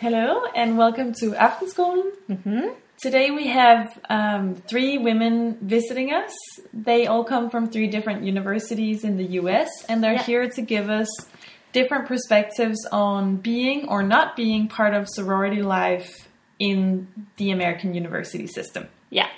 Hello and welcome to Aftenskolen. Mm-hmm. Today we have um, three women visiting us. They all come from three different universities in the US and they're Yeah. here to give us different perspectives on being or not being part of sorority life in the American university system. Yeah.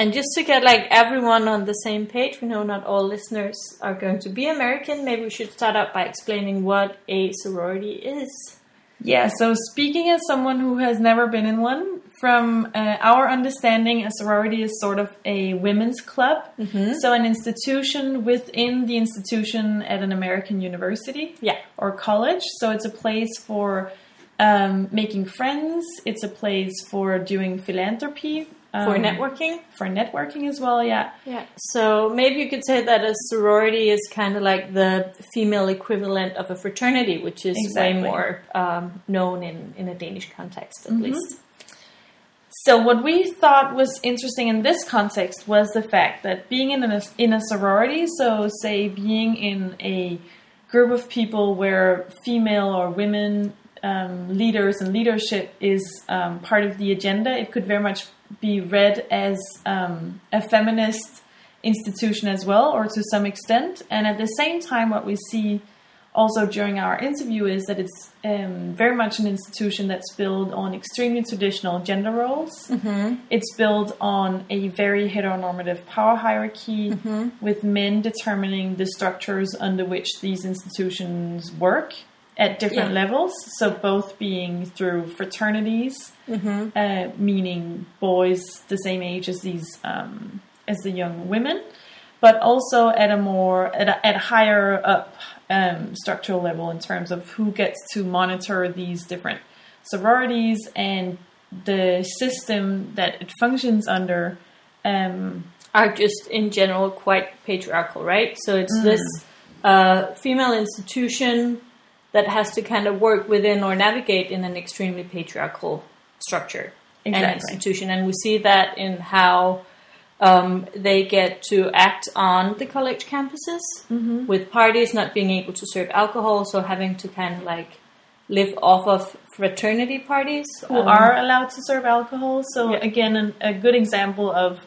And just to get like everyone on the same page, we know not all listeners are going to be American. Maybe we should start out by explaining what a sorority is. Yeah, so speaking as someone who has never been in one, from uh, our understanding, a sorority is sort of a women's club. So, an institution within the institution at an American university Yeah. or college. So, it's a place for um, making friends, it's a place for doing philanthropy, For um, networking. for networking as well. Yeah, Yeah. So maybe you could say that a sorority is kind of like the female equivalent of a fraternity, which is Exactly. way more um, known in, in a Danish context, at least. So what we thought was interesting in this context was the fact that being in a, in a sorority, so say being in a group of people where female or women um, leaders and leadership is um, part of the agenda, it could very much be read as um, a feminist institution as well, or to some extent. And at the same time, what we see also during our interview is that it's um, very much an institution that's built on extremely traditional gender roles. It's built on a very heteronormative power hierarchy with men determining the structures under which these institutions work at different Yeah. levels. So, both being through fraternities, uh, meaning boys the same age as these um, as the young women, but also at a more at a, at a higher up um, structural level in terms of who gets to monitor these different sororities and the system that it functions under. Um, are just in general quite patriarchal, right? So it's this uh, female institution that has to kind of work within or navigate in an extremely patriarchal structure and Exactly. institution. And we see that in how um, they get to act on the college campuses with parties not being able to serve alcohol, so having to kind of like live off of fraternity parties. who Um, are allowed to serve alcohol. So Yeah. again, an, a good example of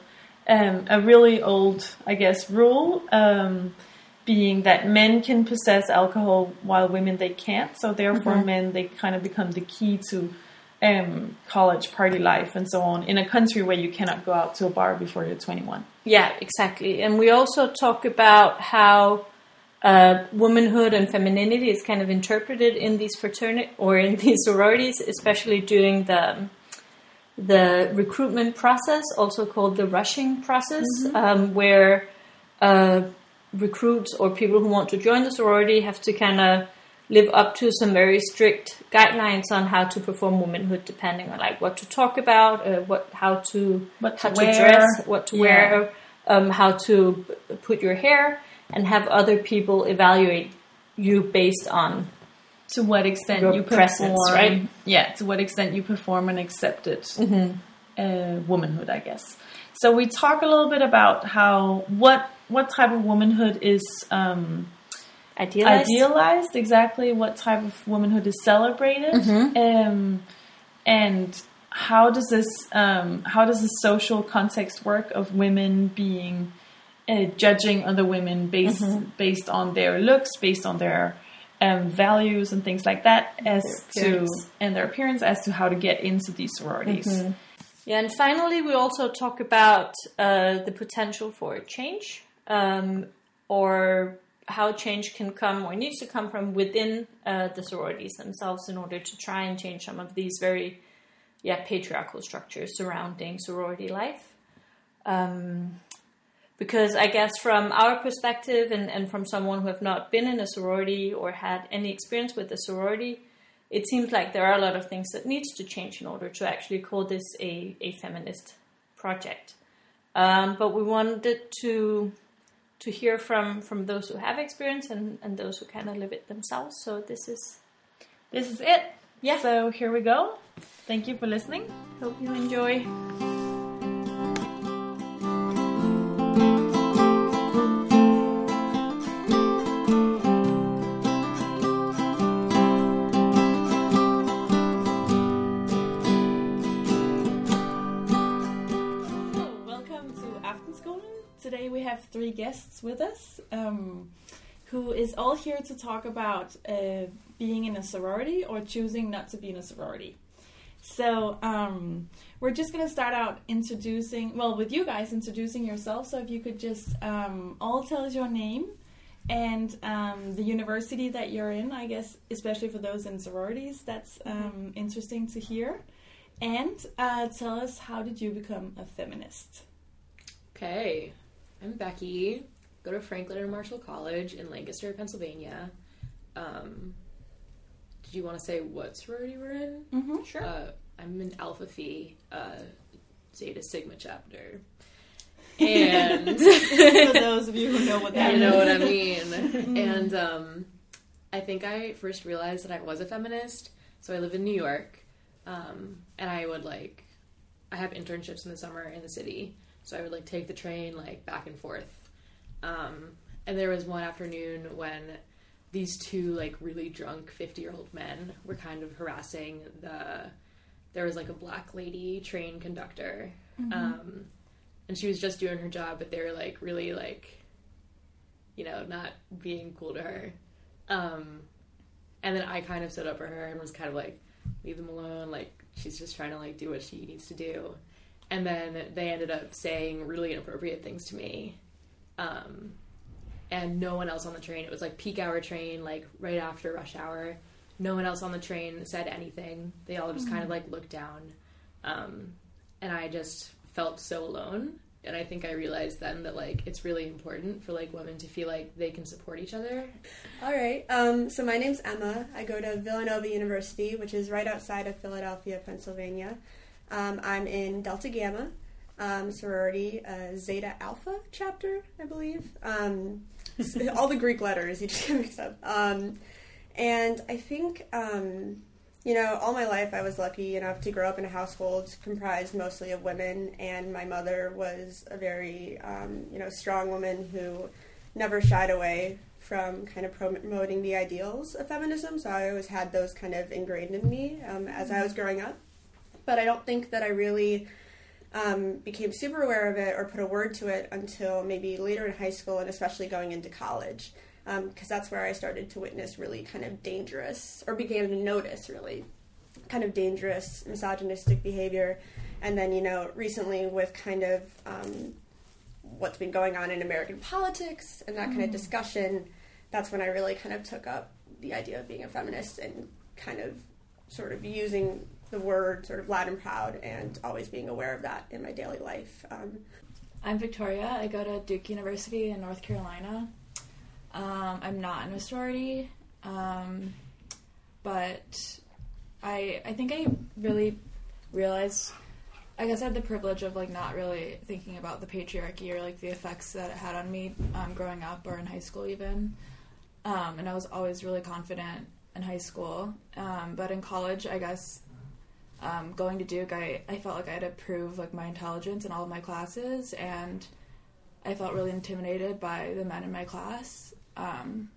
um, a really old, I guess, rule um, being that men can possess alcohol while women they can't. So therefore, Mm-hmm. men they kind of become the key to um, college party life and so on in a country where you cannot go out to a bar before you're 21. Yeah, exactly. And we also talk about how uh, womanhood and femininity is kind of interpreted in these fraternity or in these sororities, especially during the the recruitment process, also called the rushing process, um, where uh, recruits or people who want to join the sorority have to kind of live up to some very strict guidelines on how to perform womanhood, depending on like what to talk about, uh, what how to What to how wear. to dress, what to Yeah. wear, um, how to put your hair, and have other people evaluate you based on To what extent you perform, presence, right? Yeah, to what extent you perform an accepted Mm-hmm. uh, womanhood, I guess. So we talk a little bit about how what what type of womanhood is um, idealized. idealized, exactly what type of womanhood is celebrated, Mm-hmm. um, and how does this um, how does the social context work of women being uh, judging other women based Mm-hmm. based on their looks, based on their um, values and things like that, as to and their appearance as to how to get into these sororities. Mm-hmm. Yeah, and finally, we also talk about uh, the potential for change, um, or how change can come or needs to come from within uh, the sororities themselves in order to try and change some of these very, yeah, patriarchal structures surrounding sorority life. Um, because I guess from our perspective and, and from someone who have not been in a sorority or had any experience with a sorority, it seems like there are a lot of things that needs to change in order to actually call this a, a feminist project. Um, but we wanted to to hear from, from those who have experience and, and those who kind of live it themselves. So this is This is it. Yeah. So here we go. Thank you for listening. hope you enjoy. Guests with us, um, who is all here to talk about uh, being in a sorority or choosing not to be in a sorority. So um, we're just going to start out introducing, well, with you guys introducing yourself. So if you could just um, all tell us your name and um, the university that you're in, I guess, especially for those in sororities, that's um, interesting to hear. And uh, tell us how did you become a feminist? Okay, I'm Becky. Go to Franklin and Marshall College in Lancaster, Pennsylvania. Um, did you want to say what sorority we're in? Mm-hmm. Sure. Uh, I'm in Alpha Phi, uh, Zeta Sigma chapter. And for those of you who know what that you know what I mean. and um, I think I first realized that I was a feminist. So I live in New York, um, and I would like, I have internships in the summer in the city, so I would like take the train like back and forth. Um, and there was one afternoon when these two like really drunk 50 year old men were kind of harassing the there was like a black lady train conductor. Um, and she was just doing her job but they were like really like you know not being cool to her. Um, and then i kind of stood up for her and was kind of like leave them alone. Like she's just trying to like do what she needs to do and then they ended up saying really inappropriate things to me um, and no one else on the train. It was like peak hour train, like right after rush hour. No one else on the train said anything. They all just kind of like looked down. Um, and I just felt so alone. And I think I realized then that like it's really important for like women to feel like they can support each other. All right. Um, so my name's Emma. I go to Villanova University, which is right outside of Philadelphia, Pennsylvania. Um, I'm in Delta Gamma um, sorority, uh, Zeta Alpha chapter, I believe. Um, all the Greek letters you just get mixed up. Um, and I think, um, you know, all my life I was lucky enough to grow up in a household comprised mostly of women, and my mother was a very, um, you know, strong woman who never shied away from kind of promoting the ideals of feminism. So I always had those kind of ingrained in me um, as I was growing up. But I don't think that I really um, became super aware of it or put a word to it until maybe later in high school and especially going into college. Because that's where I started to witness really kind of dangerous, or began to notice really kind of dangerous misogynistic behavior. And then, you know, recently with kind of um, what's been going on in American politics and that kind of discussion, that's when I really kind of took up the idea of being a feminist and kind of sort of using the word sort of loud and proud and always being aware of that in my daily life. Um, I'm Victoria. I go to Duke University in North Carolina. Um, I'm not in a sorority, um, but I I think I really realized. I guess I had the privilege of like not really thinking about the patriarchy or like the effects that it had on me um, growing up or in high school even. Um, and I was always really confident in high school, um, but in college, I guess um, going to Duke, I, I felt like I had to prove like my intelligence in all of my classes, and I felt really intimidated by the men in my class, um,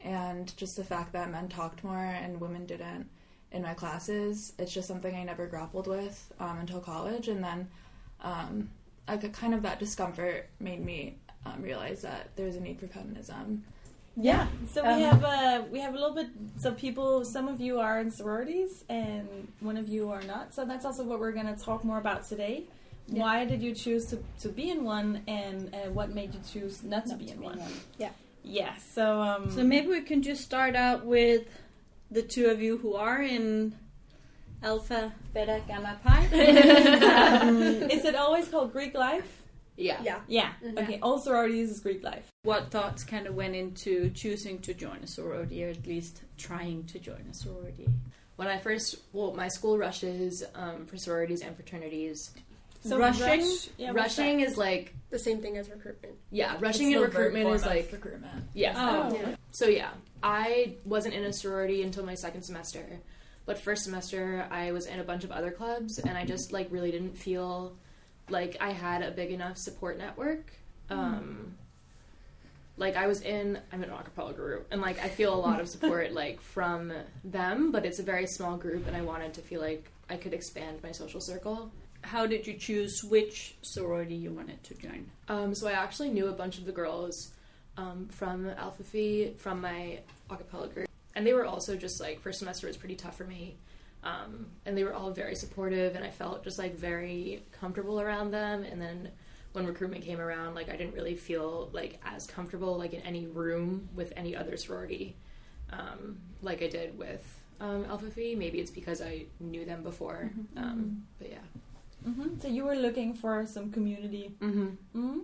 and just the fact that men talked more and women didn't in my classes. It's just something I never grappled with um, until college, and then um, like kind of that discomfort made me um, realize that there's a need for feminism. Yeah. So we Um, have uh, we have a little bit. So people, some of you are in sororities, and one of you are not. So that's also what we're going to talk more about today. Yeah. Why did you choose to, to be in one, and uh, what made you choose not to be in one? one. Yeah. Yeah. So um. So maybe we can just start out with the two of you who are in Alpha, Beta, Gamma, Pi. um, is it always called Greek life? Yeah. yeah. Yeah. Mm-hmm. Okay. All sororities is Greek life. what thoughts kind of went into choosing to join a sorority, or at least trying to join a sorority? When I first, well, my school rushes um, for sororities and fraternities. So Rushing? rush- yeah, rushing is like, The same thing as recruitment. yeah, It's rushing and recruitment is like, recruitment. yeah. Oh. Yeah. So yeah, I wasn't in a sorority until my second semester, but first semester I was in a bunch of other clubs, and I just like really didn't feel like I had a big enough support network. Um, like I was in, I'm in an acapella group, and like I feel a lot of support like from them, but it's a very small group, and I wanted to feel like I could expand my social circle. how did you choose which sorority you wanted to join? Um, so I actually knew a bunch of the girls um, from Alpha Phi from my acapella group, and they were also just like first semester was pretty tough for me, um, and they were all very supportive, and I felt just like very comfortable around them. And then when recruitment came around, like I didn't really feel like as comfortable like in any room with any other sorority, um, like I did with um, Alpha Phi. Maybe it's because I knew them before, um, but yeah. Mm-hmm. So you were looking for some community. Mm-hmm. Mm-hmm.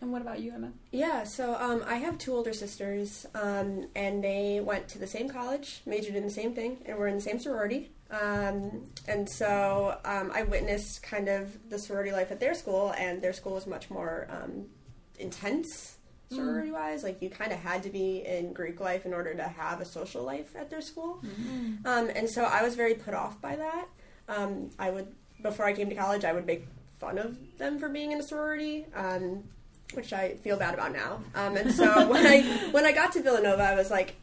And what about you, Emma? Yeah, so um, I have two older sisters, um, and they went to the same college, majored in the same thing, and were in the same sorority. Um, and so um, I witnessed kind of the sorority life at their school, and their school was much more um, intense sorority wise. Like you kind of had to be in Greek life in order to have a social life at their school. Um, and so I was very put off by that. Um, I would, before I came to college, I would make fun of them for being in a sorority. Um, which I feel bad about now. Um, and so when I when I got to Villanova, I was like,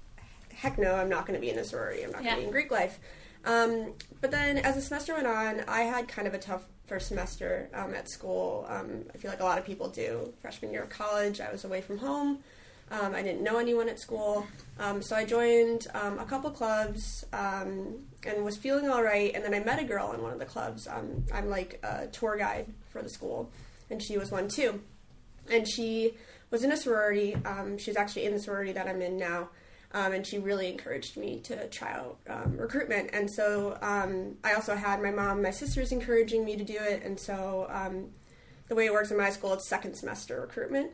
heck no, I'm not going to be in a sorority. I'm not going to be in Greek life. Um, but then as the semester went on, I had kind of a tough first semester um, at school. Um, I feel like a lot of people do. Freshman year of college, I was away from home. Um, I didn't know anyone at school, um, so I joined um, a couple clubs and was feeling all right. And then I met a girl in one of the clubs. I'm like a tour guide for the school, and she was one too. And she was in a sorority. She's actually in the sorority that I'm in now. Um, and she really encouraged me to try out um, recruitment. And so um, I also had my mom, and my sisters encouraging me to do it. And so um, the way it works in my school, it's second semester recruitment,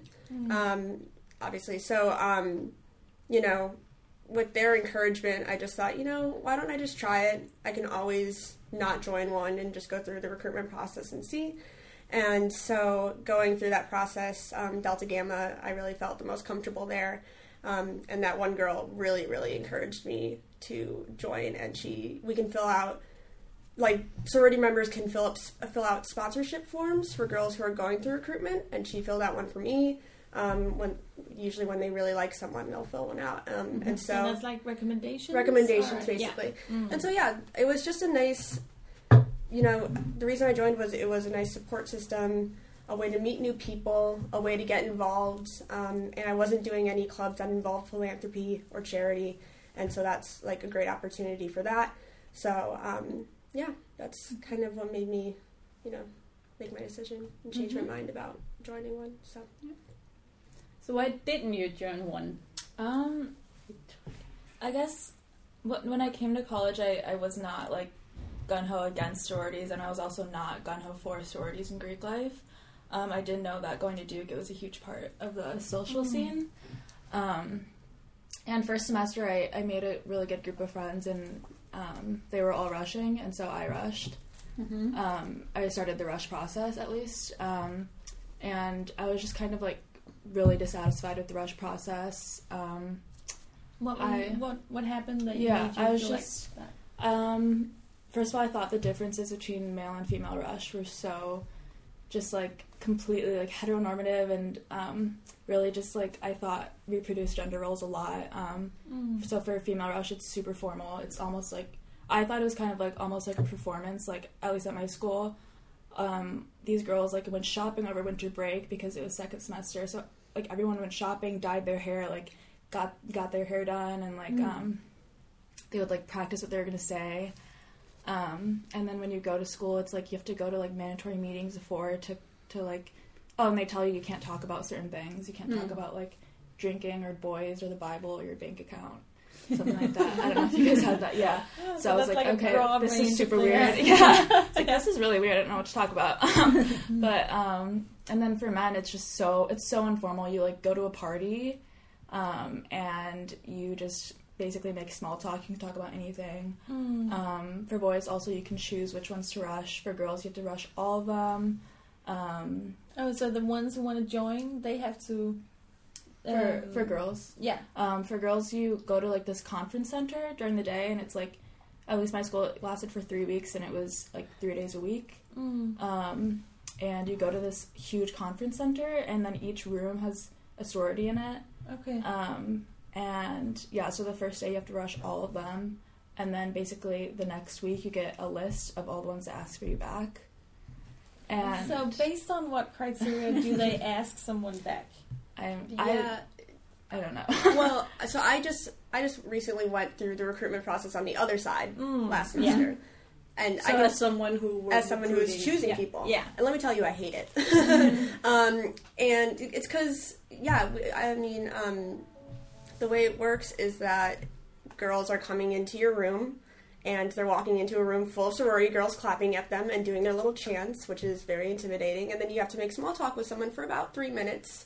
um, obviously. So, um, you know, with their encouragement, I just thought, you know, why don't I just try it? I can always not join one and just go through the recruitment process and see. And so, going through that process, um, Delta Gamma, I really felt the most comfortable there. Um, and that one girl really, really encouraged me to join. And she, we can fill out, like sorority members can fill up, fill out sponsorship forms for girls who are going through recruitment. And she filled out one for me. Um, when usually when they really like someone, they'll fill one out. Um, and so, that's like recommendations. recommendations or- yeah. basically. Mm. And so yeah, it was just a nice you know, the reason I joined was it was a nice support system, a way to meet new people, a way to get involved, um, and I wasn't doing any clubs that involved philanthropy or charity, and so that's like a great opportunity for that. So um, yeah, that's kind of what made me, you know, make my decision and change Mhm. my mind about joining one. So So why didn't you join one? Um, I guess when I came to college, I, I was not like gun ho against sororities, and I was also not gun ho for sororities in Greek life. Um, I did know that going to Duke it was a huge part of the social scene. Um, and first semester, I, I made a really good group of friends, and um, they were all rushing, and so I rushed. Mm-hmm. Um, I started the rush process at least, um, and I was just kind of like really dissatisfied with the rush process. Um, What, I- what what happened that you Yeah, I was just- like that? Um, first of all, I thought the differences between male and female rush were so just like completely like heteronormative and um, really just like I thought reproduced gender roles a lot. Um, Mm. so for a female rush, it's super formal. It's almost like I thought it was kind of like almost like a performance. Like at least at my school, um, these girls like went shopping over winter break because it was second semester. So like everyone went shopping, dyed their hair, like got got their hair done, and like Mm. um, they would like practice what they were gonna say. Um, and then when you go to school, it's like you have to go to like mandatory meetings before to to like oh, and they tell you you can't talk about certain things. You can't talk Hmm. about like drinking or boys or the Bible or your bank account, something like that. I don't know if you guys had that. Yeah. So, I was that's like, okay, this is super weird. Yeah. It's like this is really weird. I don't know what to talk about. but um, and then for men, it's just so it's so informal. You like go to a party, um, and you just basically make small talk. You can talk about anything. Mm. Um, for boys, also you can choose which ones to rush. For girls, you have to rush all of them. Um, Oh, so the ones who want to join, they have to. for um, for girls, Yeah. um, for girls, you go to like this conference center during the day, and it's like, at least my school it lasted for three weeks, and it was like three days a week. Mm. Um, and you go to this huge conference center, and then each room has a sorority in it. Okay. Um, and yeah, so the first day you have to rush all of them, and then basically the next week you get a list of all the ones that ask for you back. And So, based on what criteria do they ask someone back? I'm, Yeah. I, I don't know. well, so I just I just recently went through the recruitment process on the other side Mm, last semester, and I So can as someone who was as someone who is choosing yeah. people. Yeah. And let me tell you, I hate it. um, and it's because, yeah, I mean, um, the way it works is that girls are coming into your room and they're walking into a room full of sorority girls clapping at them and doing their little chants, which is very intimidating. And then you have to make small talk with someone for about three minutes.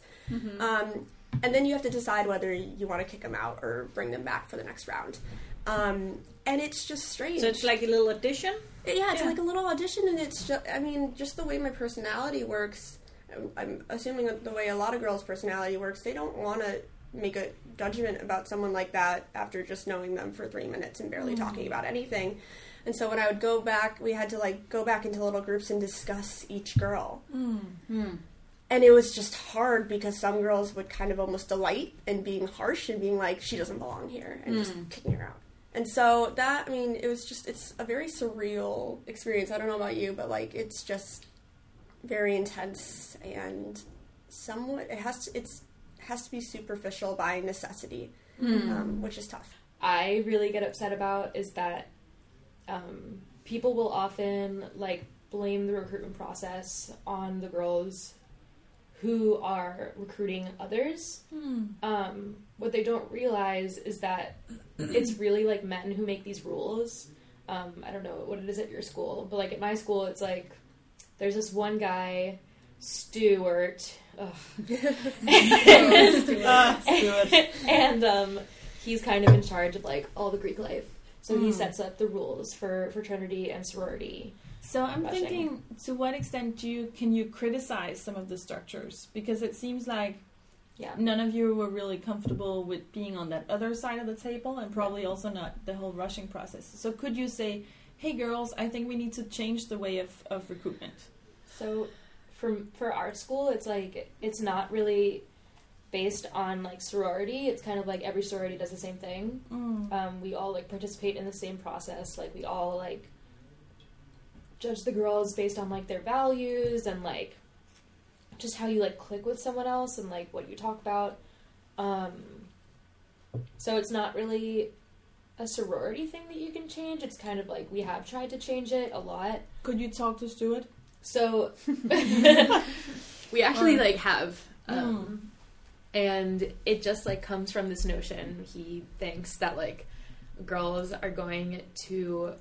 Um, and then you have to decide whether you want to kick them out or bring them back for the next round. Um, and it's just strange. So it's like a little audition? Yeah, it's Yeah. like a little audition, and it's just, I mean, just the way my personality works. I'm assuming the way a lot of girls' personality works, they don't want to make a judgment about someone like that after just knowing them for three minutes and barely mm-hmm. talking about anything. And so when I would go back, we had to like go back into little groups and discuss each girl. Mm-hmm. Hmm. And it was just hard because some girls would kind of almost delight in being harsh and being like, she doesn't belong here, and just mm. kicking her out. And so that, I mean, it was just, it's a very surreal experience. I don't know about you, but like, it's just very intense and somewhat, it has to, it's, has to be superficial by necessity, um, which is tough. I really get upset about is that um, people will often like blame the recruitment process on the girls who are recruiting others. Um, what they don't realize is that it's really like men who make these rules. Um, I don't know what it is at your school, but like at my school, it's like there's this one guy, Stuart. Ugh. and um, he's kind of in charge of like all the Greek life. So he sets up the rules for fraternity and sorority. So I'm Rushing. thinking, to what extent do you can you criticize some of the structures? Because it seems like Yeah. none of you were really comfortable with being on that other side of the table, and probably also not the whole rushing process. So could you say, "Hey, girls, I think we need to change the way of, of recruitment"? So for for our school, it's like it's not really based on like sorority. It's kind of like every sorority does the same thing. Mm. Um, we all like participate in the same process. Like we all like judge the girls based on like their values and like just how you like click with someone else and like what you talk about. Um, so it's not really a sorority thing that you can change. It's kind of like we have tried to change it a lot. Could you talk to Stuart? So We actually like have, um, and it just like comes from this notion. He thinks that like girls are going to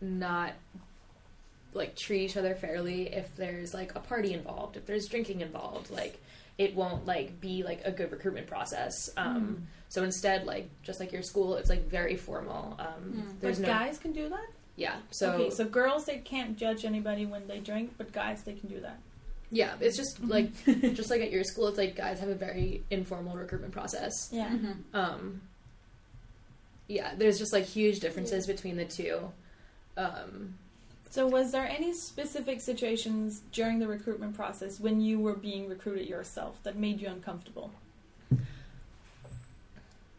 not like treat each other fairly if there's like a party involved, if there's drinking involved. Like it won't like be like a good recruitment process. Um, So instead, like just like your school, it's like very formal. Um, there's but no guys can do that. Yeah. So, okay, so girls they can't judge anybody when they drink, but guys they can do that. yeah, it's just like just like at your school, it's like guys have a very informal recruitment process. Yeah. um yeah there's just like huge differences between the two um So, was there any specific situations during the recruitment process when you were being recruited yourself that made you uncomfortable?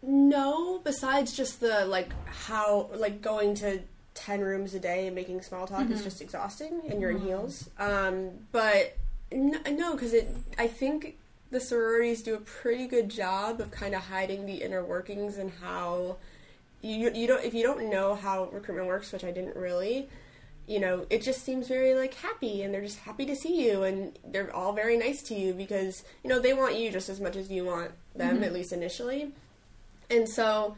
No, besides just the like how like going to ten rooms a day and making small talk is mm-hmm. just exhausting, and you're in mm-hmm. heels. Um, but no, because it I think the sororities do a pretty good job of kind of hiding the inner workings and how you you don't if you don't know how recruitment works, which I didn't really. You know, it just seems very like happy, and they're just happy to see you, and they're all very nice to you because you know they want you just as much as you want them, mm-hmm. at least initially. And so,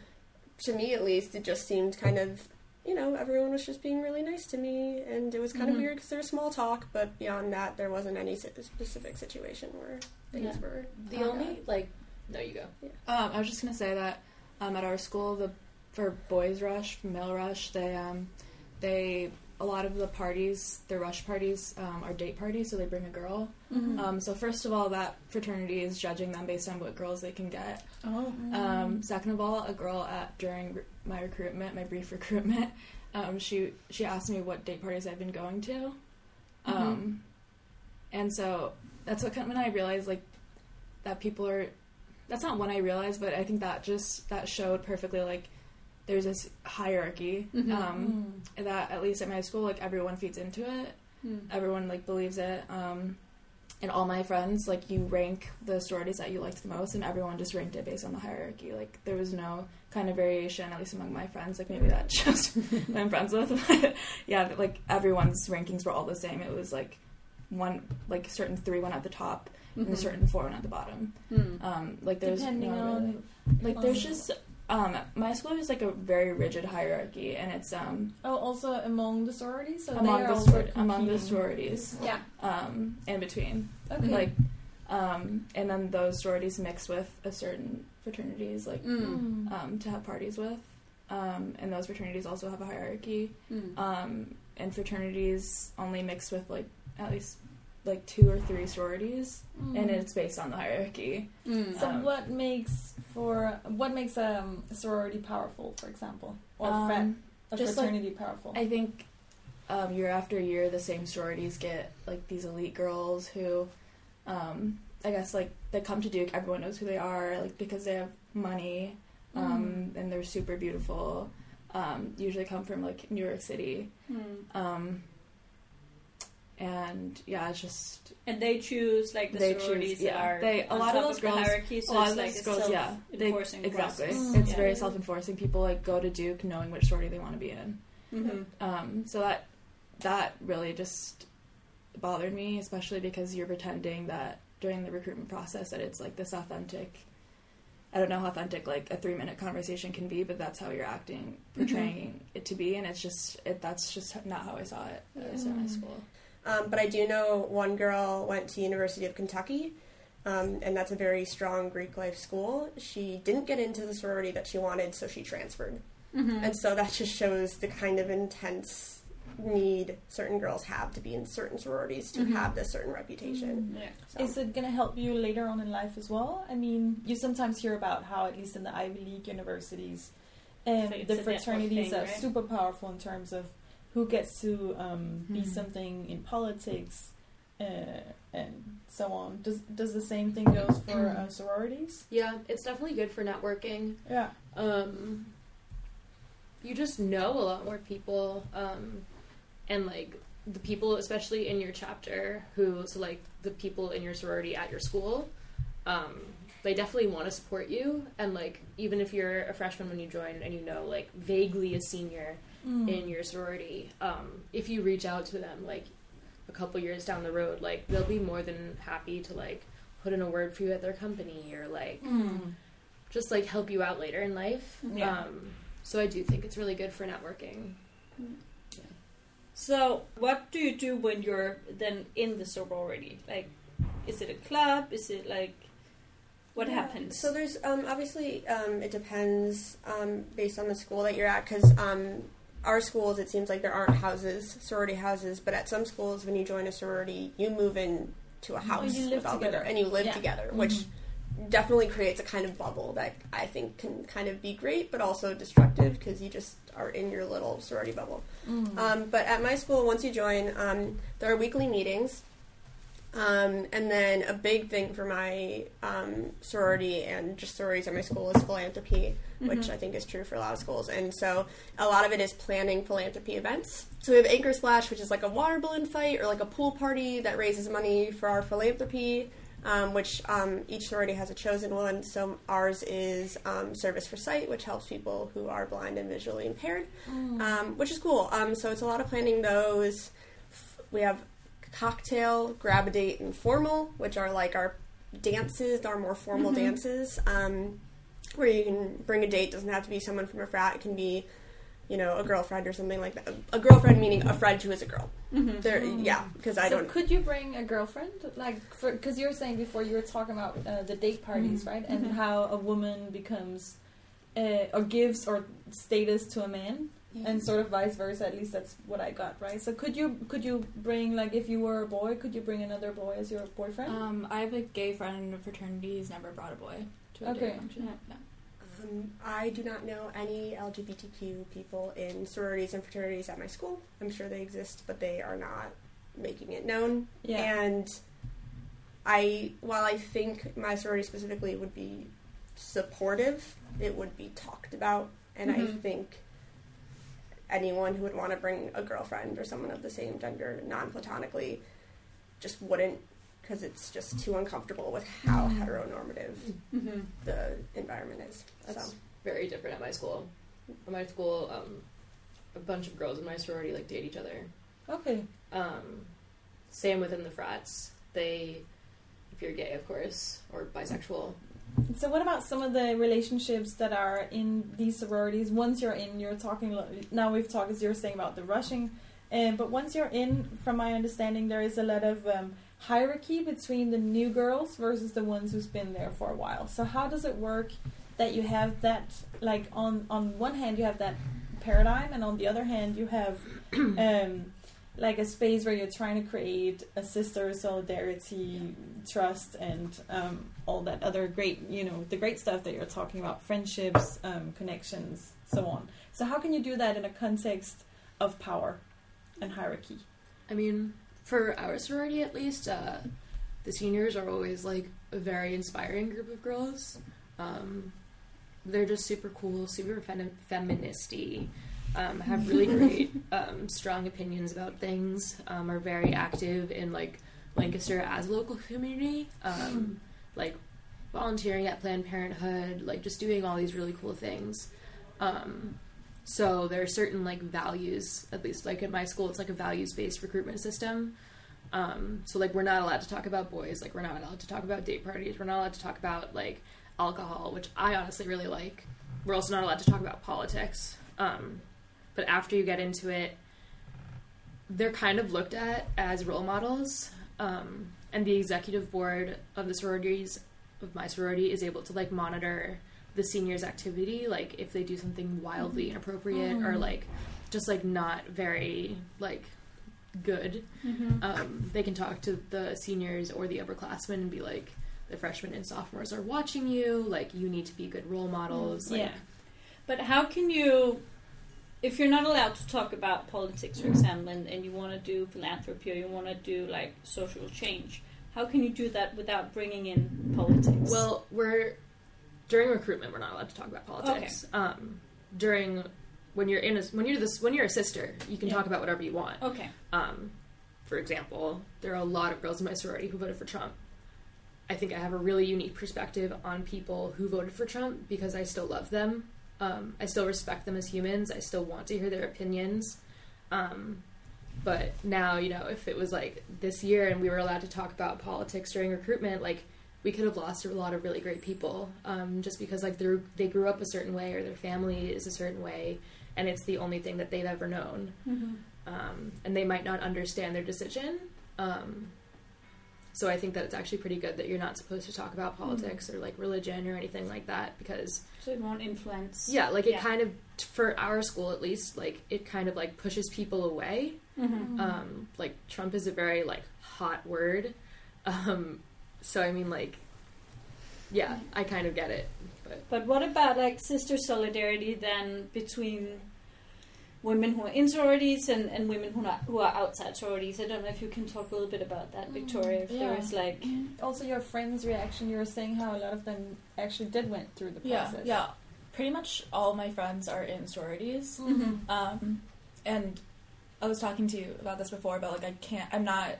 to me at least, it just seemed kind of, you know, everyone was just being really nice to me, and it was kind of weird because there was small talk, but beyond that, there wasn't any specific situation where things Yeah. were. the only like no, you go. Um, I was just gonna say that um, at our school, the for boys rush, male rush, they um, they a lot of the parties, their rush parties, um, are date parties, so they bring a girl. Um, so first of all, that fraternity is judging them based on what girls they can get. Oh, Um, second of all, a girl at during re- my recruitment, my brief recruitment, um, she she asked me what date parties I've been going to, um, and so that's what kind of when I realized like that people are. That's not when I realized, but I think that just that showed perfectly like there's this hierarchy um, that at least at my school like everyone feeds into it. everyone like believes it. Um, and all my friends, like you rank the sororities that you liked the most, and everyone just ranked it based on the hierarchy. Like there was no kind of variation, at least among my friends. Like maybe that just who I'm friends with. But yeah, like everyone's rankings were all the same. It was like one, like certain three went at the top, and a certain four went at the bottom. Hmm. Um, like there's Depending no on- really- like there's just um, my school is like a very rigid hierarchy, and it's um Oh, also among the sororities, so among they the are sor- also among the sororities, Yeah. um, in between. Okay. like um and then those sororities mix with a certain fraternities like Mm. Mm. um to have parties with um and those fraternities also have a hierarchy Mm. um and fraternities only mix with like at least like two or three sororities and it's based on the hierarchy Mm. So um, what makes for what makes um, a sorority powerful, for example, or Um, frat, a just, like, fraternity powerful? i think um year after year the same sororities get like these elite girls who um i guess like they come to duke everyone knows who they are like because they have money um, and they're super beautiful. Um, usually come from like New York City, Mm. um, and yeah, it's just And they choose like the They choose- sororities yeah. that are They- a lot of those the girls- hierarchy, so a lot of like those a girls, yeah, they exactly. process. Mm. It's Yeah. very self-enforcing. People like go to Duke knowing which sorority they want to be in. Mhm. Um, so that that really just bothered me, especially because you're pretending that during the recruitment process that it's like this authentic. I don't know how authentic like a three minute conversation can be, but that's how you're acting, portraying it to be, and it's just it. That's just not how I saw it at Yeah. my school. Um, but I do know one girl went to University of Kentucky, um, and that's a very strong Greek life school. She didn't get into the sorority that she wanted, so she transferred. Mm-hmm. And so that just shows the kind of intense need certain girls have to be in certain sororities to Mhm. have this certain reputation. Yeah. So. Is it going to help you later on in life as well? I mean, you sometimes hear about how, at least in the Ivy League universities, um, So the fraternities thing, are right? super powerful in terms of who gets to um, be Mhm. something in politics uh, and so on. Does does the same thing goes for uh, sororities? Yeah, it's definitely good for networking. Yeah. Um, you just know a lot more people, um, and like the people, especially in your chapter, who so like the people in your sorority at your school, um, they definitely want to support you. And like even if you're a freshman when you join, and you know like vaguely a senior Mm. in your sorority, um, if you reach out to them like a couple years down the road, like they'll be more than happy to like put in a word for you at their company or like Mm. just like help you out later in life. Yeah. Um, so I do think it's really good for networking. So, what do you do when you're then in the sorority? Like, is it a club? Is it like, what Yeah. happens? So there's um, obviously um, it depends um, based on the school that you're at because um, our schools it seems like there aren't houses sorority houses, but at some schools when you join a sorority you move in to a house live with all together. and you live Yeah. together, Mhm. which definitely creates a kind of bubble that I think can kind of be great but also destructive because you just are in your little sorority bubble. Mm. Um, but at my school, once you join, um, there are weekly meetings. Um, and then a big thing for my um, sorority and just sororities at my school is philanthropy, which I think is true for a lot of schools. And so a lot of it is planning philanthropy events. So we have Anchor Splash, which is like a water balloon fight or like a pool party that raises money for our philanthropy. Um, which um, each sorority has a chosen one. So ours is um, Service for Sight, which helps people who are blind and visually impaired um, which is cool. Um, so it's a lot of planning those. We have cocktail, grab a date, and formal, which are like our dances, our more formal dances, um, where you can bring a date. Doesn't have to be someone from a frat. It can be, you know, a girlfriend or something like that. A girlfriend meaning a friend who is a girl. Mhm. There, yeah, because I so don't. could you bring a girlfriend like because you were saying before you were talking about uh, the date parties right and Mhm. how a woman becomes uh, or gives or status to a man and sort of vice versa at least that's what i got right so could you could you bring like if you were a boy could you bring another boy as your boyfriend Um, I have a gay friend in a fraternity. He's never brought a boy to a Okay. function. Yeah. Yeah. Um, I do not know any LGBTQ people in sororities and fraternities at my school. I'm sure they exist, but they are not making it known. yeah And I, while I think my sorority specifically would be supportive, it would be talked about. And I Mhm. think anyone who would want to bring a girlfriend or someone of the same gender non-platonically just wouldn't because it's just too uncomfortable with how heteronormative Mm-hmm. the environment is. That's so very different at my school. At my school, um, a bunch of girls in my sorority like date each other. Okay. Um, same within the frats. They, if you're gay, of course, or bisexual. So what about some of the relationships that are in these sororities? Once you're in, you're talking. Now we've talked as you're saying about the rushing, um, but once you're in, from my understanding, there is a lot of um, hierarchy between the new girls versus the ones who's been there for a while. So how does it work that you have that like on on one hand you have that paradigm, and on the other hand you have um, like a space where you're trying to create a sister solidarity, trust, and um, all that other great, you know, the great stuff that you're talking about, friendships, um, connections, so on. So how can you do that in a context of power and hierarchy? I mean, for our sorority at least, uh, the seniors are always like a very inspiring group of girls. Um, they're just super cool, super fem- feministy, um, have really great, um, strong opinions about things, um, are very active in like Lancaster as a local community, um, like volunteering at Planned Parenthood, like just doing all these really cool things. Um, so there are certain like values, at least like at my school, it's like a values based recruitment system. Um, so like we're not allowed to talk about boys, like we're not allowed to talk about date parties, we're not allowed to talk about like alcohol, which I honestly really like. We're also not allowed to talk about politics. Um, but after you get into it, they're kind of looked at as role models. Um, and the executive board of the sororities of my sorority is able to like monitor the seniors activity like if they do something wildly inappropriate or like just like not very like good. Um, they can talk to the seniors or the upperclassmen and be like the freshmen and sophomores are watching you. Like you need to be good role models. Like yeah. But how can you, if you're not allowed to talk about politics, for example, and, and you want to do philanthropy or you want to do like social change, how can you do that without bringing in politics? Well, we're during recruitment. We're not allowed to talk about politics. Um, during when you're in a, when you're this when you're a sister, you can Yeah. talk about whatever you want. okay. Um, for example, there are a lot of girls in my sorority who voted for Trump. I think I have a really unique perspective on people who voted for Trump because I still love them. Um, I still respect them as humans. I still want to hear their opinions. Um, but now, you know, if it was like this year and we were allowed to talk about politics during recruitment, like we could have lost a lot of really great people um, just because like they they grew up a certain way or their family is a certain way, and it's the only thing that they've ever known um, and they might not understand their decision. So I think that it's actually pretty good that you're not supposed to talk about politics or like religion or anything like that because So it won't influence. yeah, like it Yeah. kind of for our school at least, like it kind of like pushes people away. Mhm. Um, like Trump is a very like hot word, um, so I mean like yeah, I kind of get it, but But what about like sister solidarity then between women who are in sororities and, and women who are, who are outside sororities? I don't know if you can talk a little bit about that, Victoria. If there yeah. is like, Also, your friends' reaction. You were saying how a lot of them actually did went through the process. yeah. yeah. Pretty much all my friends are in sororities. Mm-hmm. Um, and I was talking to you about this before, but like I can't. I'm not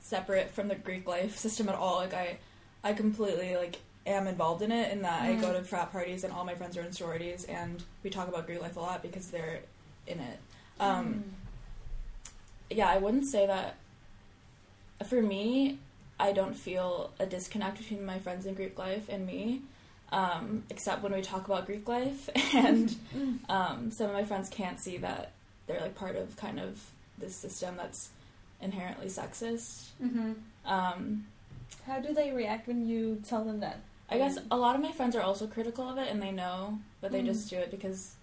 separate from the Greek life system at all. Like I, I completely like am involved in it. In that I go to frat parties and all my friends are in sororities, and we talk about Greek life a lot because they're in it. Um, yeah, I wouldn't say that. For me, I don't feel a disconnect between my friends in Greek life and me, um, except when we talk about Greek life, and um, some of my friends can't see that they're like part of kind of this system that's inherently sexist. mm-hmm. Um, How do they react when you tell them that? I guess a lot of my friends are also critical of it, and they know, but they Mm. just do it because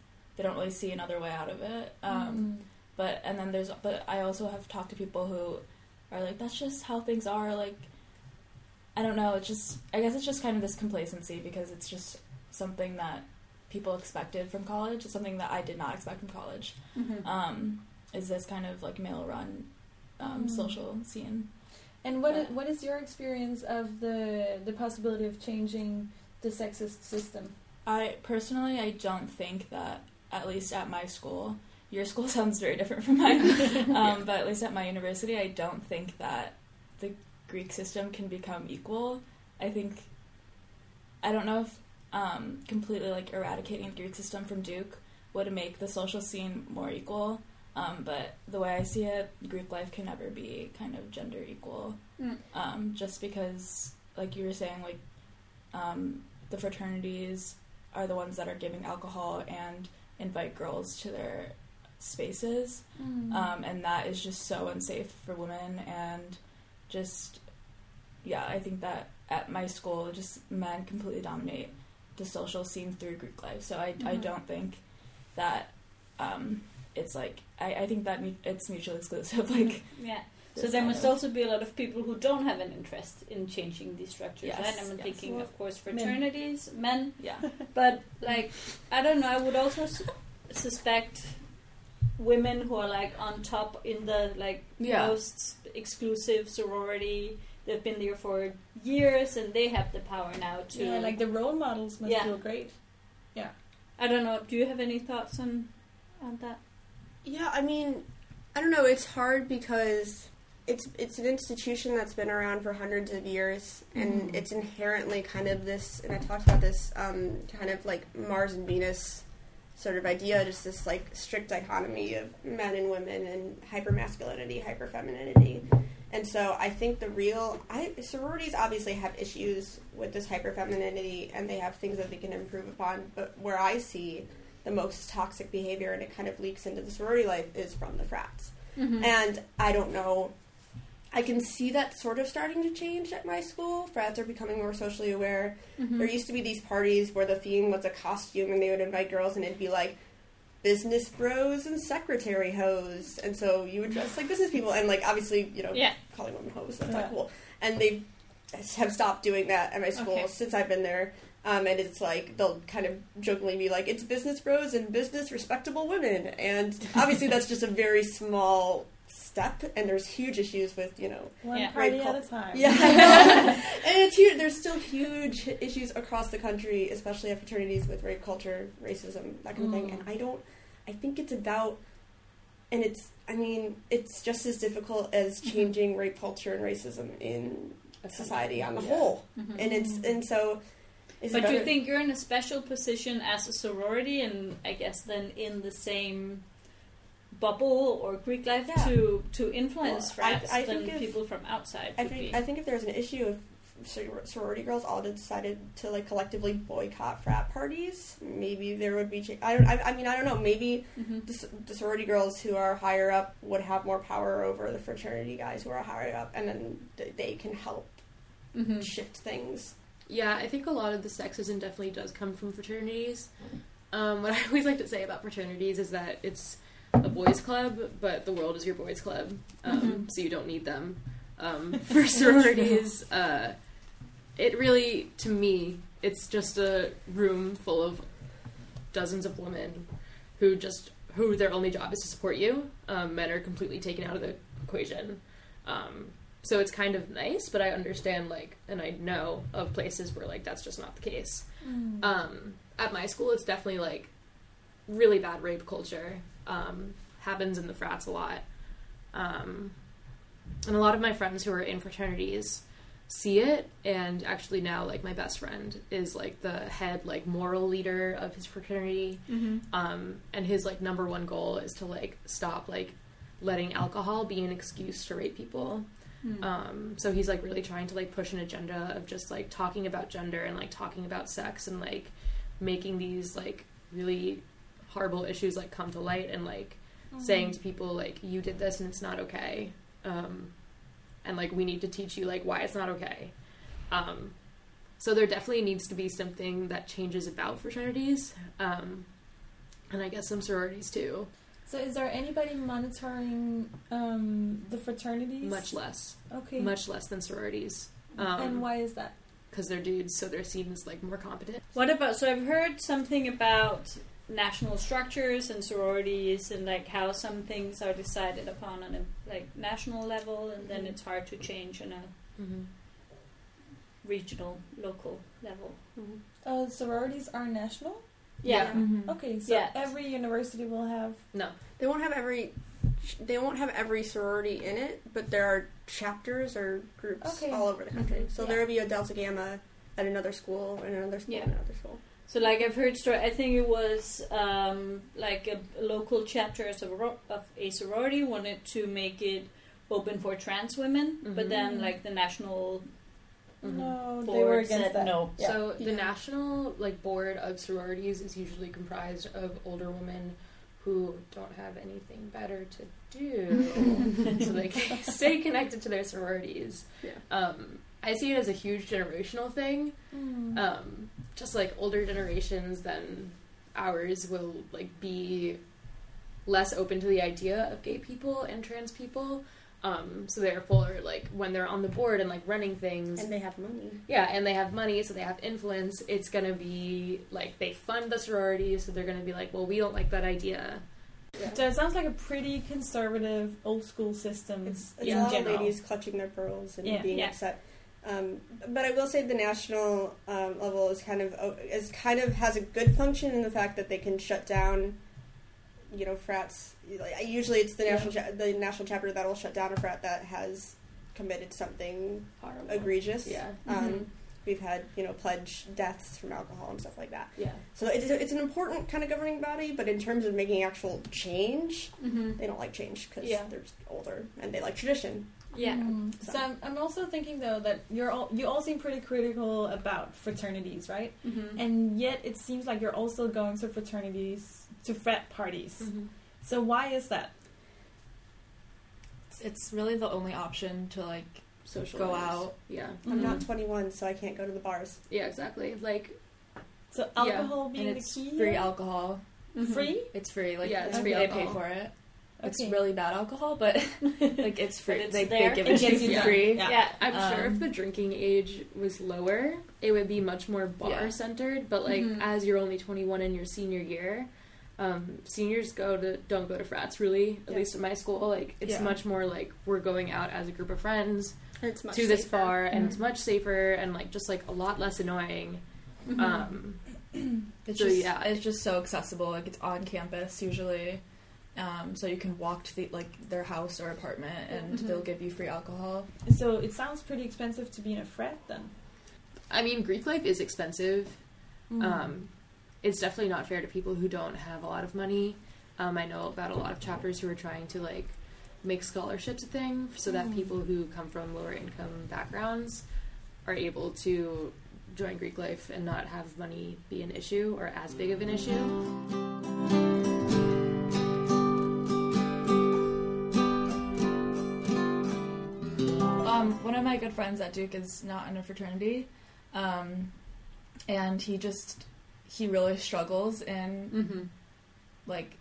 they don't really see another way out of it. Um, Mm. But and then there's but I also have talked to people who are like that's just how things are. Like I don't know. It's just I guess it's just kind of this complacency because it's just something that people expected from college. It's something that I did not expect from college. Mm-hmm. Um, is this kind of like male run um, Mm. social scene? And what is, what is your experience of the the possibility of changing the sexist system? I personally, I don't think that at least at my school, your school sounds very different from mine. um, but at least at my university, I don't think that the Greek system can become equal. I think I don't know if um, completely like eradicating the Greek system from Duke would make the social scene more equal. Um, but the way I see it, Greek life can never be kind of gender equal. Mm. Um, just because, like you were saying, like um, the fraternities are the ones that are giving alcohol and invite girls to their spaces, um, and that is just so unsafe for women. And just, yeah, I think that at my school, just men completely dominate the social scene through Greek life. So I, I Mhm. don't think that um, it's like I, I think that mu- it's mutually exclusive. Like Yeah. So there must of- also be a lot of people who don't have an interest in changing these structures, Yes, right? I'm yes. thinking, Well, of course, fraternities, men, yeah. but like I don't know. I would also s- suspect women who are like on top in the like Yeah. most exclusive sorority. They've been there for years, and they have the power now to. Yeah, like the role models must Yeah. feel great. Yeah. I don't know. Do you have any thoughts on on that? Yeah, I mean, I don't know. It's hard because it's it's an institution that's been around for hundreds of years, and Mhm. it's inherently kind of this. And I talked about this um, kind of like Mars and Venus sort of idea, just this like strict dichotomy of men and women and hypermasculinity, hyperfemininity. And so I think the real I, sororities obviously have issues with this hyperfemininity, and they have things that they can improve upon. But where I see the most toxic behavior, and it kind of leaks into the sorority life, is from the frats. Mm-hmm. And I don't know. I can see that sort of starting to change at my school. Frats are becoming more socially aware. Mm-hmm. There used to be these parties where the theme was a costume, and they would invite girls, and it'd be like business bros and secretary hoes, and so you would dress like business people, and like obviously, you know, Yeah. calling women hoes that's Yeah. not cool. And they have stopped doing that at my school Okay. since I've been there. Um, and it's like they'll kind of jokingly be like, "It's business bros and business respectable women," and obviously that's just a very small step, and there's huge issues with you know One Yeah. party Right, at a time. yeah, and it's huge. There's still huge issues across the country, especially at fraternities with rape culture, racism, that kind of thing. Mm. And I don't. I think it's about, and it's. I mean, it's just as difficult as Mm-hmm. changing rape culture and racism in society on the Yeah. whole. Mhm. And it's and so. Is But do you think you're in a special position as a sorority, and I guess then in the same bubble or Greek life Yeah. to to influence Well, I- frats I than think if- people from outside I think be? I think if there's an issue of sorority girls all decided to like collectively boycott frat parties, maybe there would be. Cha- I don't. I, I mean, I don't know. Maybe Mhm. the, the sorority girls who are higher up would have more power over the fraternity guys who are higher up, and then th- they can help Mhm. shift things. Yeah, I think a lot of the sexism definitely does come from fraternities. Um, what I always like to say about fraternities is that it's a boys' club, but the world is your boys' club, um, so you don't need them. Um, for sororities, uh, it really, to me, it's just a room full of dozens of women who just who their only job is to support you. Um, men are completely taken out of the equation. Um, so it's kind of nice, but I understand like, and I know of places where like that's just not the case. Mm. Um, at my school, it's definitely like really bad rape culture. Um, happens in the frats a lot. Um, and a lot of my friends who are in fraternities see it and actually now like my best friend is like the head like moral leader of his fraternity Mm-hmm. um, and his like number one goal is to like stop like letting alcohol be an excuse to rape people Mm. um, so he's like really trying to like push an agenda of just like talking about gender and like talking about sex and like making these like really horrible issues like come to light and like saying to people like you did this and it's not okay um, and like we need to teach you like why it's not okay um, so there definitely needs to be something that changes about fraternities um, and i guess some sororities too So, is there anybody monitoring um, the fraternities? much less Okay. much less than sororities and um, why is that? because they're dudes so they're seen as like more competent What about? So I've heard something about national structures and sororities and like how some things are decided upon on a like national level, and then it's hard to change on a regional, local level. Uh, sororities are national. Yeah. Mhm. Okay, so Yeah. every university will have. No. They won't have every. They won't have every sorority in it, but there are chapters or groups Okay. all over the country. Mhm. So Yeah. there will be a Delta Gamma at another school, and another school, Yeah. and another school. So, like I've heard story. I think it was um, like a, a local chapter of, a sorority wanted to make it open for trans women, but then Mhm. like the national Mhm. No, they were against said that. no. Yeah. So the Yeah. national like board of sororities is usually comprised of older women who don't have anything better to do, so they can stay connected to their sororities. Yeah. Um, I see it as a huge generational thing. Mm. Um, just like older generations than ours will like be less open to the idea of gay people and trans people. Um, so therefore, like when they're on the board and like running things, And they have money. yeah, and they have money, so they have influence. It's gonna be like they fund the sorority, so they're gonna be like, well, we don't like that idea. So it sounds like a pretty conservative, old school system It's, it's in a lot of ladies clutching their pearls and Yeah. being Yeah. upset. Um, but I will say the national um, level is kind of oh, is kind of has a good function in the fact that they can shut down, you know, frats. Usually, it's the national cha- the national chapter that will shut down a frat that has committed something Horrible. egregious. Yeah. Um, We've had you know pledge deaths from alcohol and stuff like that. Yeah. So it's, it's an important kind of governing body, but in terms of making actual change, Mm-hmm. they don't like change because Yeah. they're older and they like tradition. Yeah. Mm. So I'm, I'm also thinking though that you're all you all seem pretty critical about fraternities, right? Mm-hmm. And yet it seems like you're also going to fraternities to frat parties. Mm-hmm. So why is that? It's, it's really the only option to like Social go out. Yeah. I'm Mhm. not 21, so I can't go to the bars. Yeah. Exactly. Like. So Yeah. alcohol being and the key. free here? alcohol. Free? It's free. Like Yeah, it's they free pay for it. It's Okay. really bad alcohol, but like it's free. It's they, there. they give It it to you you for done. free. Yeah. Yeah. I'm sure Um, if the drinking age was lower, it would be much more bar Yeah. centered. But like Mhm. as you're only 21 in your senior year, um, seniors go to don't go to frats really. At Yeah. least at my school, like it's Yeah. much more like we're going out as a group of friends And it's much to this safer. bar, and Mhm. it's much safer and like just like a lot less annoying. Mm-hmm. Um, It's So, just yeah. it's just so accessible. Like it's on campus usually, um, so you can walk to the like their house or apartment, and Mhm. they'll give you free alcohol. So it sounds pretty expensive to be in a frat then. I mean, Greek life is expensive. Mm. Um, it's definitely not fair to people who don't have a lot of money. Um, I know about a lot of chapters who are trying to like make scholarships a thing so that Mm. people who come from lower income backgrounds are able to join Greek life and not have money be an issue or as big of an issue. Um, one of my good friends at Duke is not in a fraternity, um, and he just he really struggles in Mm-hmm. like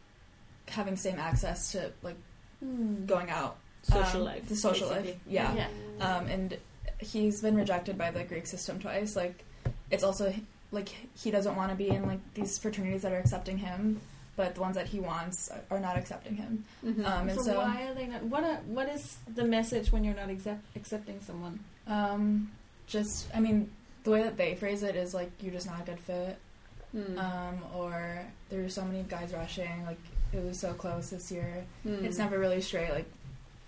having same access to like Mm. going out Social um, life. the social basically. life yeah Yeah. um, and he's been rejected by the Greek system twice. Like, it's also like he doesn't want to be in like these fraternities that are accepting him, but the ones that he wants are not accepting him. Mm-hmm. Um, and so, so, why are they not? What are, what is the message when you're not accept, accepting someone? um, just I mean, the way that they phrase it is like you're just not a good fit, Mm. um, or there's so many guys rushing. Like it was so close this year. Mm. It's never really straight. Like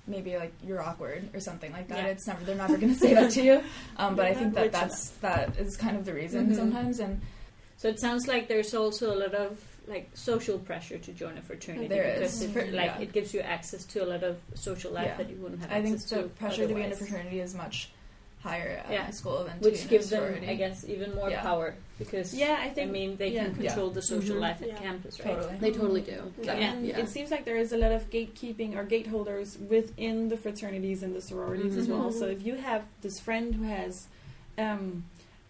maybe like you're awkward or something like that. Yeah. It's never they're never going to say that to you. Um, but I think that that's that is kind of the reason Mhm. sometimes. And So it sounds like there's also a lot of like social pressure to join a fraternity There because is. it, For- like yeah. it gives you access to a lot of social life Yeah. that you wouldn't have I think the to pressure to be in a fraternity is much higher at Yeah. school than which be gives a them. I guess, even more Yeah. power because Yeah, I think I mean they yeah. can control the social Mhm. life at campus, right? totally. They totally do. Yeah, Yeah. and Yeah. it seems like there is a lot of gatekeeping or gateholders within the fraternities and the sororities as well. So if you have this friend who has, um,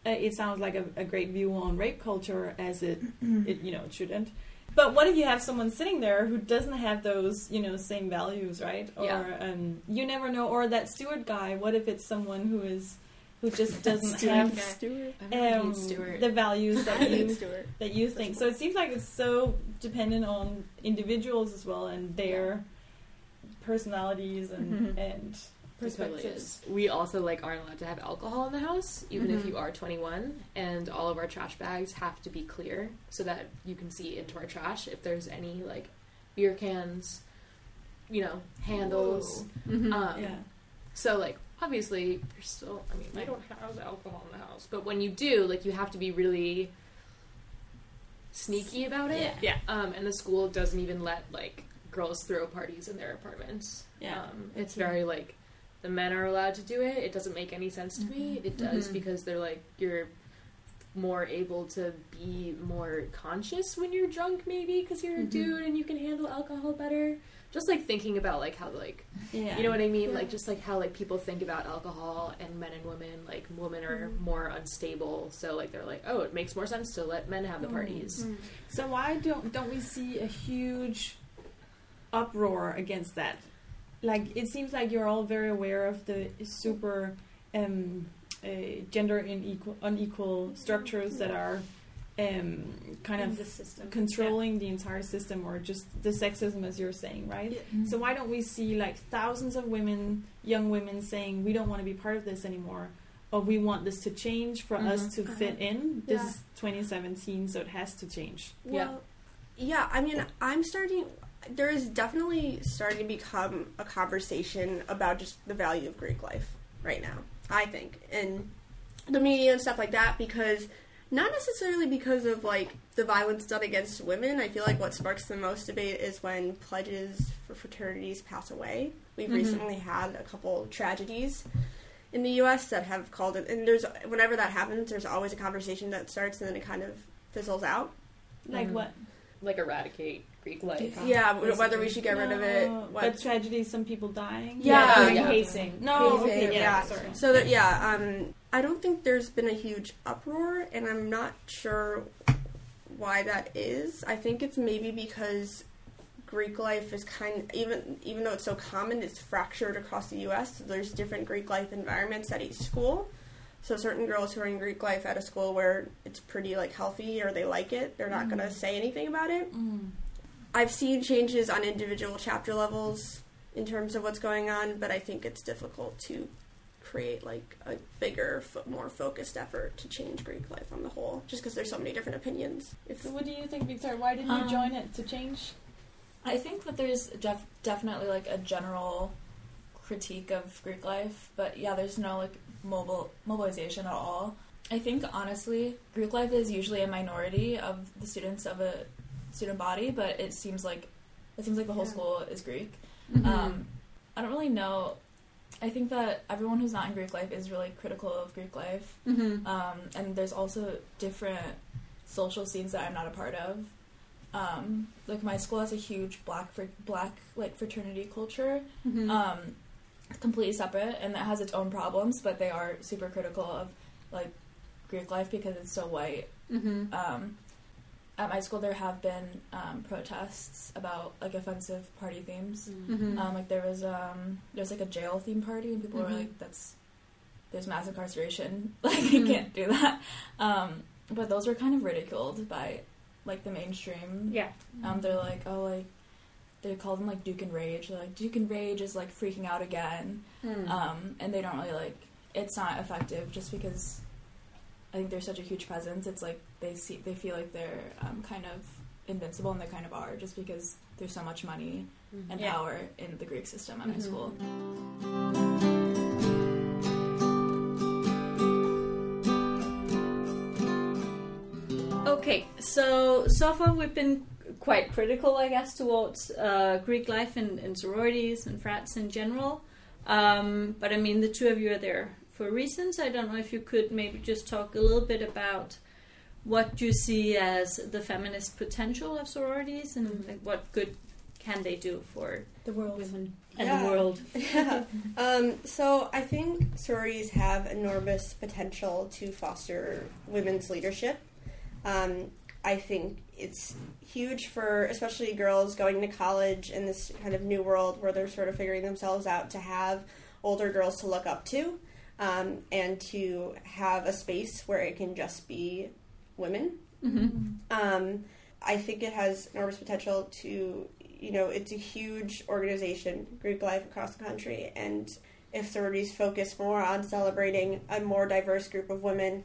uh, it sounds like a, a great view on rape culture as it, it you know it shouldn't. But what if you have someone sitting there who doesn't have those you know same values, right? Or Yeah. um, you never know. Or that steward guy. What if it's someone who is who just doesn't Steward have guy. Stewart. I never um, Stuart. the values that you that you think. So it seems like it's so dependent on individuals as well and their personalities and Mhm. and perspectives. We also like aren't allowed to have alcohol in the house, even if Mhm. you are 21. And all of our trash bags have to be clear so that you can see into our trash if there's any like beer cans, you know, handles. Mhm. Um, Yeah. So like obviously you're still. I mean, we don't have alcohol in the house, but when you do, like you have to be really sneaky about it. Yeah. Yeah. Um, and the school doesn't even let like girls throw parties in their apartments. Yeah. Um, it's very like the men are allowed to do it. It doesn't make any sense to me. It does Mhm. because they're like you're more able to be more conscious when you're drunk maybe because you're a Mhm. dude and you can handle alcohol better just like thinking about like how like Yeah. you know what i mean Yeah. like just like how like people think about alcohol and men and women like women are Mm-hmm. more unstable so like they're like oh it makes more sense to let men have the Mm. parties So why don't don't we see a huge uproar against that? Like it seems like you're all very aware of the super um, uh, gender unequal unequal structures that are um, kind In of the system. controlling the entire system, or just the sexism, as you're saying, right? Yeah. So why don't we see like thousands of women, young women, saying we don't want to be part of this anymore, or we want this to change for us Mhm. to fit in? This Yeah. is 2017, so it has to change. Well, yeah. I mean, I'm starting. There is definitely starting to become a conversation about just the value of Greek life right now. I think in the media and stuff like that because not necessarily because of like the violence done against women. I feel like what sparks the most debate is when pledges for fraternities pass away. We've Mhm. recently had a couple tragedies in the U.S. that have called it, and there's whenever that happens, there's always a conversation that starts and then it kind of fizzles out. Like Mhm. what? Like eradicate greek life Yeah, w- whether we should get rid of it. No, What, But tragedies, some people dying. Yeah, like yeah. hazing. No, Hazing, okay, yeah, yeah. sorry. so that yeah, um, I don't think there's been a huge uproar, and I'm not sure why that is. I think it's maybe because Greek life is kind even even though it's so common, it's fractured across the U.S. So there's different Greek life environments at each school. So certain girls who are in Greek life at a school where it's pretty like healthy or they like it, they're not gonna say anything about it. Mm. I've seen changes on individual chapter levels in terms of what's going on, but I think it's difficult to create like a bigger, fo- more focused effort to change Greek life on the whole, just because there's so many different opinions. If So what do you think, Victoria? Why did you Um, join it to change? I think that there's def- definitely like a general critique of Greek life, but yeah, there's no like mobile mobilization at all. I think honestly, Greek life is usually a minority of the students of a student body, but it seems like it seems like the whole Yeah. school is Greek. Mm-hmm. Um, I don't really know. I think that everyone who's not in Greek life is really critical of Greek life, Mhm. um, and there's also different social scenes that I'm not a part of. Um, like my school has a huge black fr- black like fraternity culture, Mhm. Completely separate, and that has its own problems. But they are super critical of like Greek life because it's so white. Mhm. Um, at my school, there have been um, protests about like offensive party themes. Mhm. Um, like there was um, there was like a jail theme party, and people Mhm. were like, "That's there's mass incarceration. Like you can't do that." Um, but those were kind of ridiculed by like the mainstream. yeah. Um, they're like, "Oh, like." They call them like Duke and Rage. They're like Duke and Rage is like freaking out again, Mm. um, and they don't really like. It's not effective just because I think they're such a huge presence. It's like they see they feel like they're um, kind of invincible, and they kind of are just because there's so much money and Yeah. power in the Greek system at my Mhm. school. Okay, so so far we've been quite critical, I guess, towards uh, Greek life and, and sororities and frats in general. Um, but I mean, the two of you are there for reasons. I don't know if you could maybe just talk a little bit about what you see as the feminist potential of sororities and like, what good can they do for The world. women and Yeah. the world. yeah. Um, so I think sororities have enormous potential to foster women's leadership. Um, I think it's huge for especially girls going to college in this kind of new world where they're sort of figuring themselves out to have older girls to look up to um, and to have a space where it can just be women. Mm-hmm. Um, I think it has enormous potential to, you know, it's a huge organization, Greek life across the country, and if sororities focus more on celebrating a more diverse group of women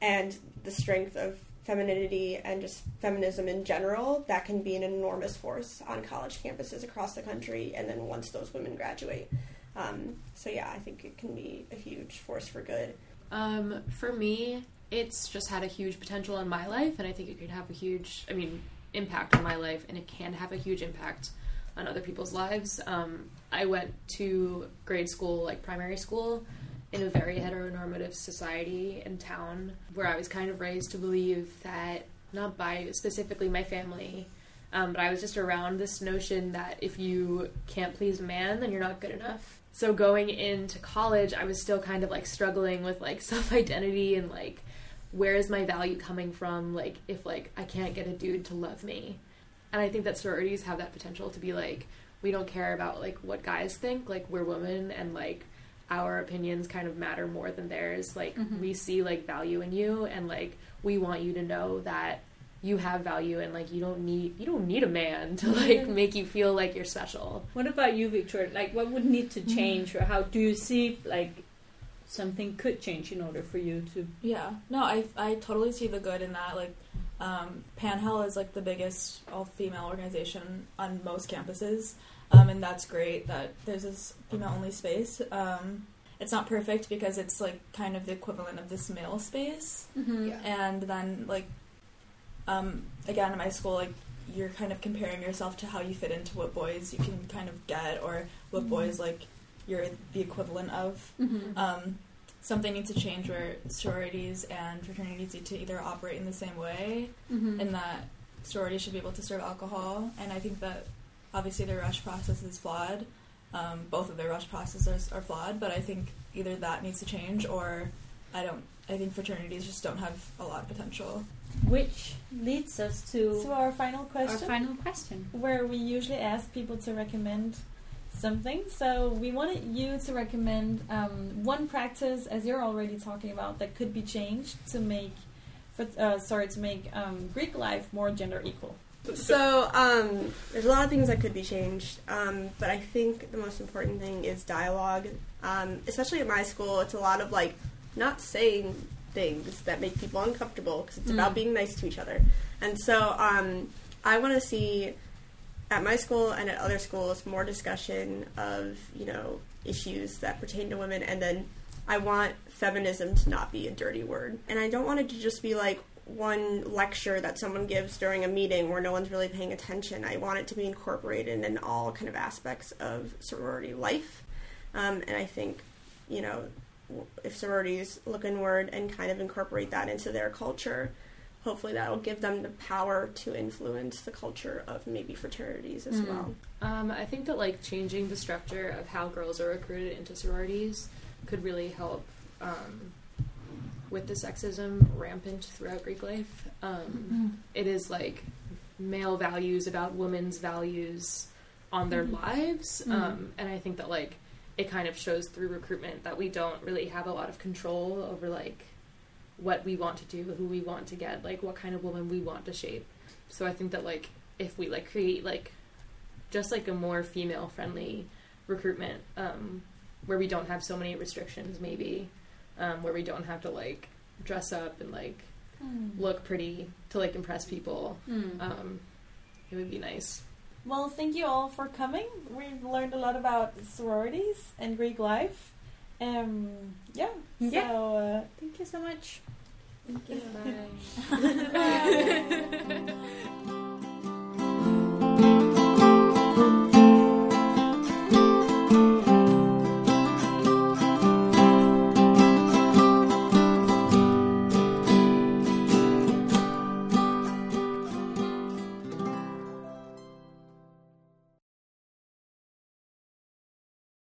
and the strength of femininity and just feminism in general, that can be an enormous force on college campuses across the country. And then once those women graduate, um, so yeah, I think it can be a huge force for good. Um, for me, it's just had a huge potential in my life, and I think it could have a huge, I mean, impact on my life, and it can have a huge impact on other people's lives. Um, I went to grade school, like primary school, in a very heteronormative society in town where I was kind of raised to believe that, not by specifically my family, um, but I was just around this notion that if you can't please a man, then you're not good enough. So going into college, I was still kind of like struggling with like self identity and like where is my value coming from like if like I can't get a dude to love me. And I think that sororities have that potential to be like we don't care about like what guys think, like we're women and like our opinions kind of matter more than theirs. Like Mhm. we see like value in you and like we want you to know that you have value and like you don't need you don't need a man to like make you feel like you're special. What about you, Victoria? Like, what would need to change, or how do you see like something could change in order for you to? Yeah, no, I I totally see the good in that. Like, um, Panhell is like the biggest all female organization on most campuses, um, and that's great that there's this female only space. Um, it's not perfect because it's like kind of the equivalent of this male space, Yeah. and then like, um, again, in my school, like you're kind of comparing yourself to how you fit into what boys you can kind of get, or what boys like you're the equivalent of. Um, something needs to change where sororities and fraternities need to either operate in the same way and that sororities should be able to serve alcohol and i think that obviously their rush process is flawed um, both of their rush processes are flawed but i think either that needs to change or i don't i think fraternities just don't have a lot of potential Which leads us to So our final question. our final question. where we usually ask people to recommend something. So we wanted you to recommend um, one practice, as you're already talking about, that could be changed to make, for, uh, sorry, to make um, Greek life more gender equal. So um, there's a lot of things that could be changed, um, but I think the most important thing is dialogue. Um, especially at my school, it's a lot of like not saying things that make people uncomfortable because it's about being nice to each other. And so um, I want to see at my school and at other schools more discussion of you know issues that pertain to women, and then I want feminism to not be a dirty word, and I don't want it to just be like one lecture that someone gives during a meeting where no one's really paying attention. I want it to be incorporated in all kind of aspects of sorority life, um, and I think you know if sororities look inward and kind of incorporate that into their culture. Hopefully, that will give them the power to influence the culture of maybe fraternities as Mm. well. Um, I think that like changing the structure of how girls are recruited into sororities could really help um, with the sexism rampant throughout Greek life. Um, it is like male values about women's values on their lives, um, and I think that like it kind of shows through recruitment that we don't really have a lot of control over like what we want to do, who we want to get, like what kind of woman we want to shape. So I think that like if we like create like just like a more female friendly recruitment um, where we don't have so many restrictions maybe um, where we don't have to like dress up and like look pretty to like impress people um, it would be nice Well, thank you all for coming. We've learned a lot about sororities and Greek life. Um, yeah. Yeah. So uh, Thank you so much. Thank you. Bye. Bye.